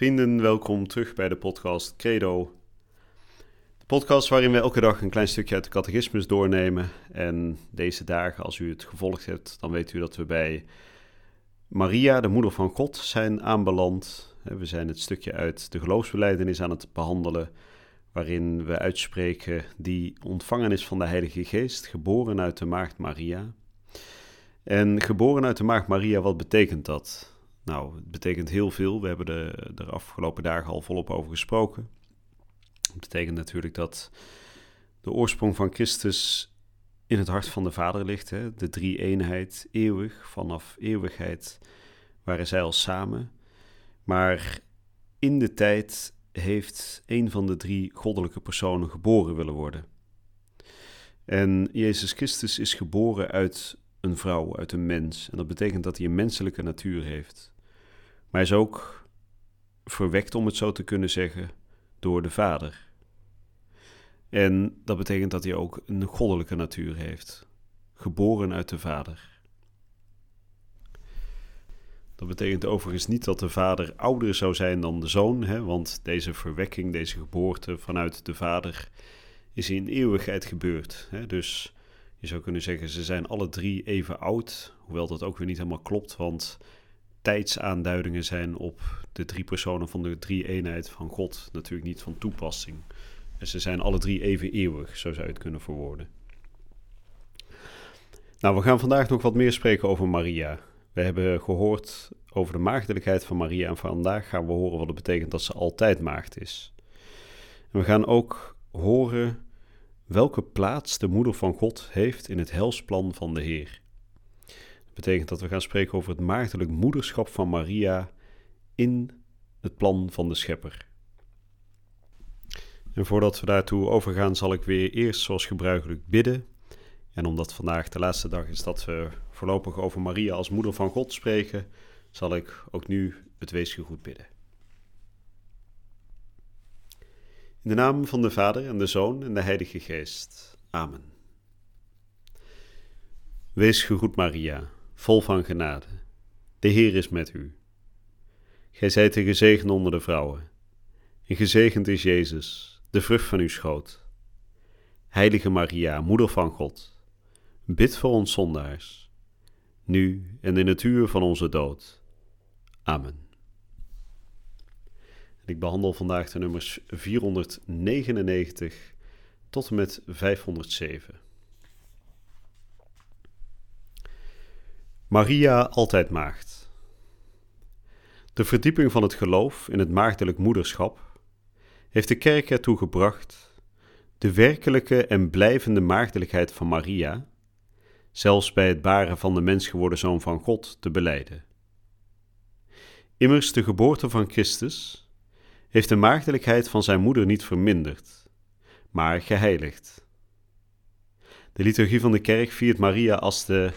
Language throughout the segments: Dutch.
Vrienden, welkom terug bij de podcast Credo. De podcast waarin we elke dag een klein stukje uit de catechismus doornemen. En deze dagen, als u het gevolgd hebt, dan weet u dat we bij Maria, de moeder van God, zijn aanbeland. We zijn het stukje uit de geloofsbeleidenis aan het behandelen, waarin we uitspreken die ontvangen is van de Heilige Geest, geboren uit de maagd Maria. En geboren uit de maagd Maria, wat betekent dat? Nou, het betekent heel veel. We hebben er de afgelopen dagen al volop over gesproken. Het betekent natuurlijk dat de oorsprong van Christus in het hart van de Vader ligt. Hè? De drie eenheid, eeuwig, vanaf eeuwigheid waren zij al samen. Maar in de tijd heeft een van de drie goddelijke personen geboren willen worden. En Jezus Christus is geboren uit een vrouw, uit een mens. En dat betekent dat hij een menselijke natuur heeft. Maar is ook verwekt, om het zo te kunnen zeggen, door de Vader. En dat betekent dat hij ook een goddelijke natuur heeft, geboren uit de Vader. Dat betekent overigens niet dat de vader ouder zou zijn dan de zoon, hè, want deze verwekking, deze geboorte vanuit de vader is in eeuwigheid gebeurd. Hè. Dus je zou kunnen zeggen, ze zijn alle drie even oud, hoewel dat ook weer niet helemaal klopt, want tijdsaanduidingen zijn op de drie personen van de drie eenheid van God natuurlijk niet van toepassing. En ze zijn alle drie even eeuwig, zo zou je het kunnen verwoorden. Nou, we gaan vandaag nog wat meer spreken over Maria. We hebben gehoord over de maagdelijkheid van Maria en vandaag gaan we horen wat het betekent dat ze altijd maagd is. En we gaan ook horen welke plaats de moeder van God heeft in het helsplan van de Heer. Betekent dat we gaan spreken over het maagdelijk moederschap van Maria in het plan van de Schepper. En voordat we daartoe overgaan, zal ik weer eerst zoals gebruikelijk bidden. En omdat vandaag de laatste dag is dat we voorlopig over Maria als moeder van God spreken, zal ik ook nu het weesgegoed bidden. In de naam van de Vader en de Zoon en de Heilige Geest. Amen. Wees gegroet Maria, vol van genade. De Heer is met u. Gij zijt de gezegend onder de vrouwen, en gezegend is Jezus, de vrucht van uw schoot. Heilige Maria, Moeder van God, bid voor ons zondaars, nu en in het uur van onze dood. Amen. Ik behandel vandaag de nummers 499 tot en met 507. Maria altijd maagd. De verdieping van het geloof in het maagdelijk moederschap heeft de kerk ertoe gebracht de werkelijke en blijvende maagdelijkheid van Maria, zelfs bij het baren van de mens geworden zoon van God, te beleiden. Immers de geboorte van Christus heeft de maagdelijkheid van zijn moeder niet verminderd, maar geheiligd. De liturgie van de kerk viert Maria als de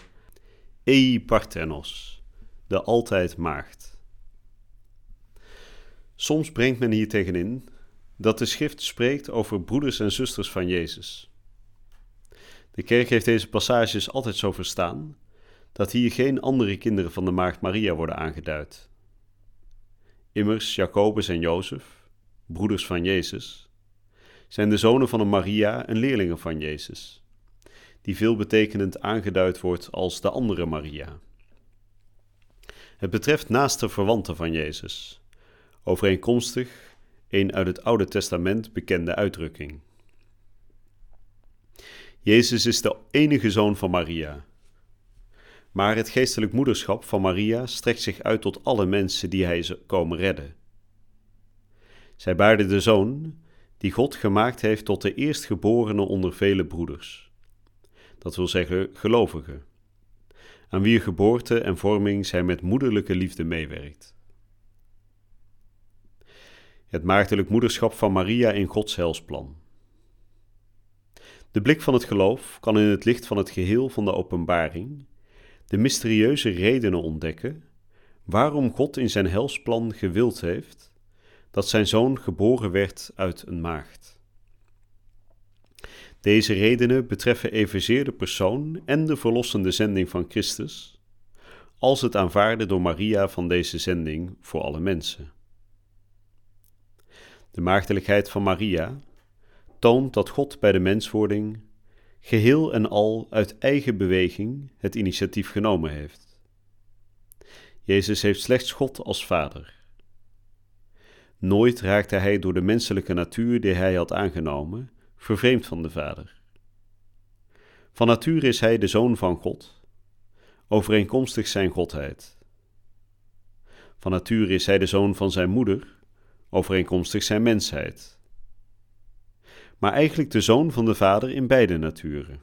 Ei Parthenos, de altijd maagd. Soms brengt men hier tegenin dat de schrift spreekt over broeders en zusters van Jezus. De kerk heeft deze passages altijd zo verstaan dat hier geen andere kinderen van de maagd Maria worden aangeduid. Immers Jacobus en Jozef, broeders van Jezus, zijn de zonen van een Maria en leerlingen van Jezus, die veelbetekenend aangeduid wordt als de andere Maria. Het betreft naaste verwanten van Jezus, overeenkomstig een uit het Oude Testament bekende uitdrukking. Jezus is de enige zoon van Maria. Maar het geestelijk moederschap van Maria strekt zich uit tot alle mensen die hij komen redden. Zij baarde de zoon die God gemaakt heeft tot de eerstgeborene onder vele broeders. Dat wil zeggen gelovigen, aan wie geboorte en vorming zij met moederlijke liefde meewerkt. Het maagdelijk moederschap van Maria in Gods helsplan. De blik van het geloof kan in het licht van het geheel van de openbaring de mysterieuze redenen ontdekken waarom God in zijn helsplan gewild heeft dat zijn zoon geboren werd uit een maagd. Deze redenen betreffen evenzeer de persoon en de verlossende zending van Christus, als het aanvaarden door Maria van deze zending voor alle mensen. De maagdelijkheid van Maria toont dat God bij de menswording geheel en al uit eigen beweging het initiatief genomen heeft. Jezus heeft slechts God als Vader. Nooit raakte hij door de menselijke natuur die hij had aangenomen vervreemd van de Vader. Van nature is hij de zoon van God, overeenkomstig zijn godheid. Van nature is hij de zoon van zijn moeder, overeenkomstig zijn mensheid. Maar eigenlijk de zoon van de Vader in beide naturen.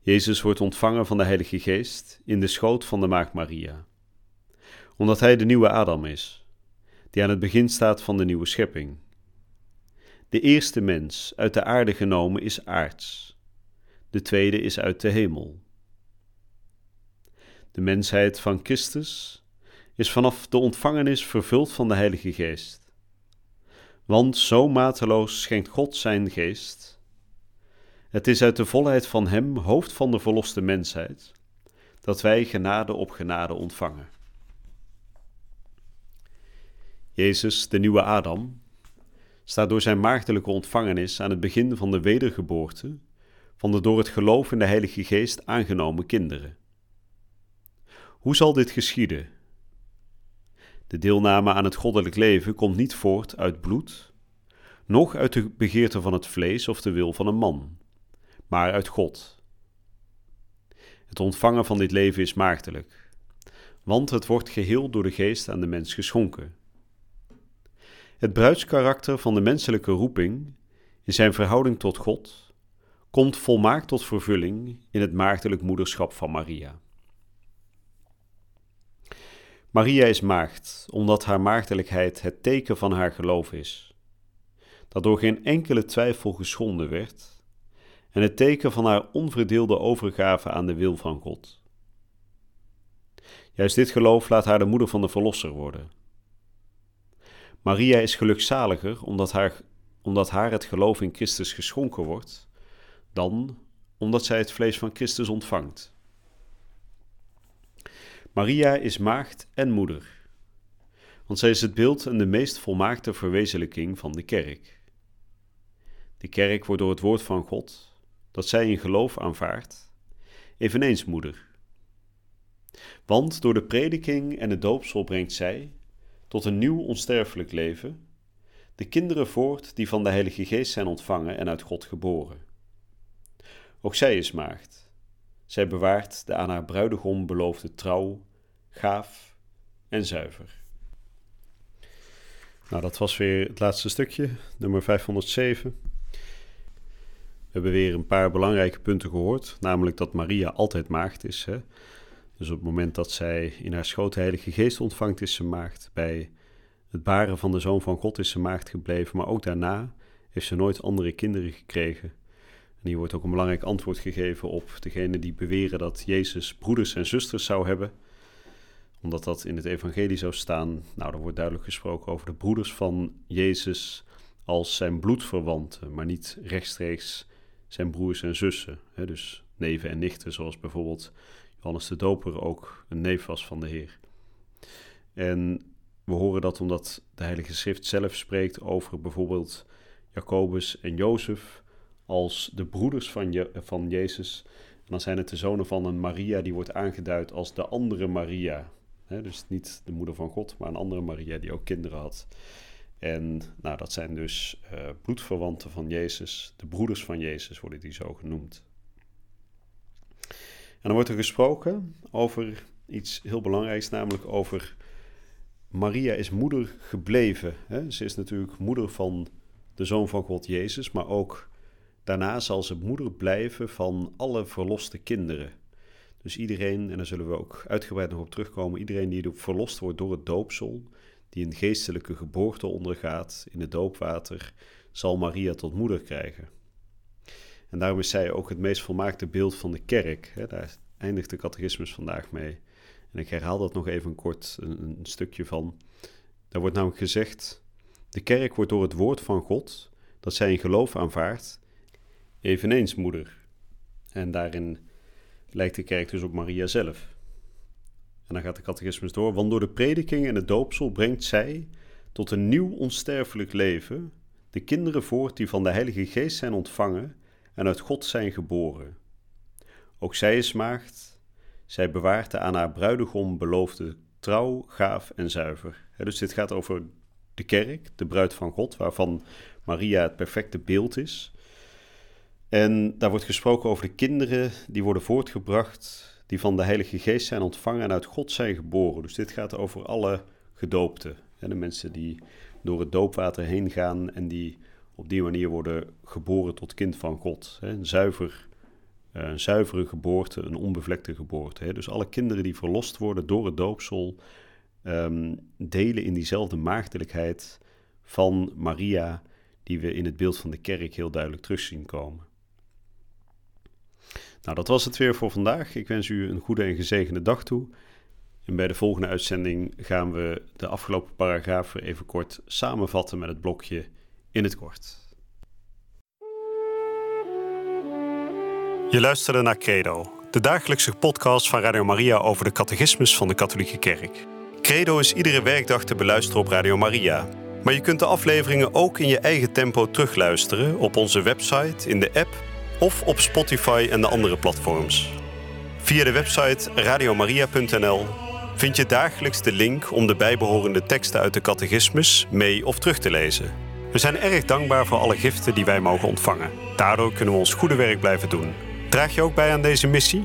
Jezus wordt ontvangen van de Heilige Geest in de schoot van de Maagd Maria, omdat hij de nieuwe Adam is, die aan het begin staat van de nieuwe schepping. De eerste mens uit de aarde genomen is aards, de tweede is uit de hemel. De mensheid van Christus is vanaf de ontvangenis vervuld van de Heilige Geest. Want zo mateloos schenkt God zijn geest. Het is uit de volheid van Hem, hoofd van de verloste mensheid, dat wij genade op genade ontvangen. Jezus, de nieuwe Adam, staat door zijn maagdelijke ontvangenis aan het begin van de wedergeboorte van de door het geloof in de Heilige Geest aangenomen kinderen. Hoe zal dit geschieden? De deelname aan het goddelijk leven komt niet voort uit bloed, noch uit de begeerte van het vlees of de wil van een man, maar uit God. Het ontvangen van dit leven is maagdelijk, want het wordt geheel door de geest aan de mens geschonken. Het bruidskarakter van de menselijke roeping in zijn verhouding tot God komt volmaakt tot vervulling in het maagdelijk moederschap van Maria. Maria is maagd omdat haar maagdelijkheid het teken van haar geloof is, dat door geen enkele twijfel geschonden werd, en het teken van haar onverdeelde overgave aan de wil van God. Juist dit geloof laat haar de moeder van de Verlosser worden Maria is gelukzaliger omdat haar, omdat haar het geloof in Christus geschonken wordt, dan omdat zij het vlees van Christus ontvangt. Maria is maagd en moeder, want zij is het beeld en de meest volmaakte verwezenlijking van de kerk. De kerk wordt door het woord van God, dat zij in geloof aanvaardt, eveneens moeder. Want door de prediking en het doopsel brengt zij, tot een nieuw onsterfelijk leven, de kinderen voort die van de Heilige Geest zijn ontvangen en uit God geboren. Ook zij is maagd. Zij bewaart de aan haar bruidegom beloofde trouw, gaaf en zuiver. Nou, dat was weer het laatste stukje, nummer 507. We hebben weer een paar belangrijke punten gehoord, namelijk dat Maria altijd maagd is. Hè? Dus op het moment dat zij in haar schoot de Heilige Geest ontvangt, is ze maagd. Bij het baren van de Zoon van God is ze maagd gebleven, maar ook daarna heeft ze nooit andere kinderen gekregen. En hier wordt ook een belangrijk antwoord gegeven op degene die beweren dat Jezus broeders en zusters zou hebben. Omdat dat in het evangelie zou staan, nou, dan wordt duidelijk gesproken over de broeders van Jezus als zijn bloedverwanten, maar niet rechtstreeks zijn broers en zussen. Dus neven en nichten, zoals bijvoorbeeld Johannes de Doper ook een neef was van de Heer. En we horen dat omdat de Heilige Schrift zelf spreekt over bijvoorbeeld Jacobus en Jozef als de broeders van, Je van Jezus. En dan zijn het de zonen van een Maria die wordt aangeduid als de andere Maria. dus niet de moeder van God, maar een andere Maria die ook kinderen had. En nou, dat zijn dus uh, bloedverwanten van Jezus, de broeders van Jezus worden die zo genoemd. En dan wordt er gesproken over iets heel belangrijks, namelijk over Maria is moeder gebleven. Hè? Ze is natuurlijk moeder van de Zoon van God Jezus, maar ook daarna zal ze moeder blijven van alle verloste kinderen. Dus iedereen, en daar zullen we ook uitgebreid nog op terugkomen, iedereen die verlost wordt door het doopsel, die een geestelijke geboorte ondergaat in het doopwater, zal Maria tot moeder krijgen. En daarom is zij ook het meest volmaakte beeld van de kerk. Daar eindigt de catechismus vandaag mee. En ik herhaal dat nog even kort een, een stukje van. Daar wordt namelijk gezegd: De kerk wordt door het woord van God, dat zij in geloof aanvaardt, eveneens moeder. En daarin lijkt de kerk dus op Maria zelf. En dan gaat de catechismus door. Want door de prediking en het doopsel brengt zij tot een nieuw onsterfelijk leven de kinderen voort die van de Heilige Geest zijn ontvangen en uit God zijn geboren. Ook zij is maagd, zij bewaart de aan haar bruidegom beloofde trouw, gaaf en zuiver. dus dit gaat over de kerk, de bruid van God, waarvan Maria het perfecte beeld is. En daar wordt gesproken over de kinderen die worden voortgebracht, die van de Heilige Geest zijn ontvangen en uit God zijn geboren. Dus dit gaat over alle gedoopten. De mensen die door het doopwater heen gaan en die op die manier worden geboren tot kind van God. Een, zuiver, eh, een zuivere geboorte, een onbevlekte geboorte. Dus alle kinderen die verlost worden door het doopsel ehm, delen in diezelfde maagdelijkheid van Maria, die we in het beeld van de kerk heel duidelijk terug zien komen. Nou, dat was het weer voor vandaag. Ik wens u een goede en gezegende dag toe. En bij de volgende uitzending gaan we de afgelopen paragrafen even kort samenvatten met het blokje in het kort. Je luisterde naar Credo, de dagelijkse podcast van Radio Maria over de catechismus van de Katholieke Kerk. Credo is iedere werkdag te beluisteren op Radio Maria. Maar je kunt de afleveringen ook in je eigen tempo terugluisteren op onze website, in de app of op Spotify en de andere platforms. Via de website radiomaria.nl vind je dagelijks de link om de bijbehorende teksten uit de catechismus mee of terug te lezen. We zijn erg dankbaar voor alle giften die wij mogen ontvangen. Daardoor kunnen we ons goede werk blijven doen. Draag je ook bij aan deze missie?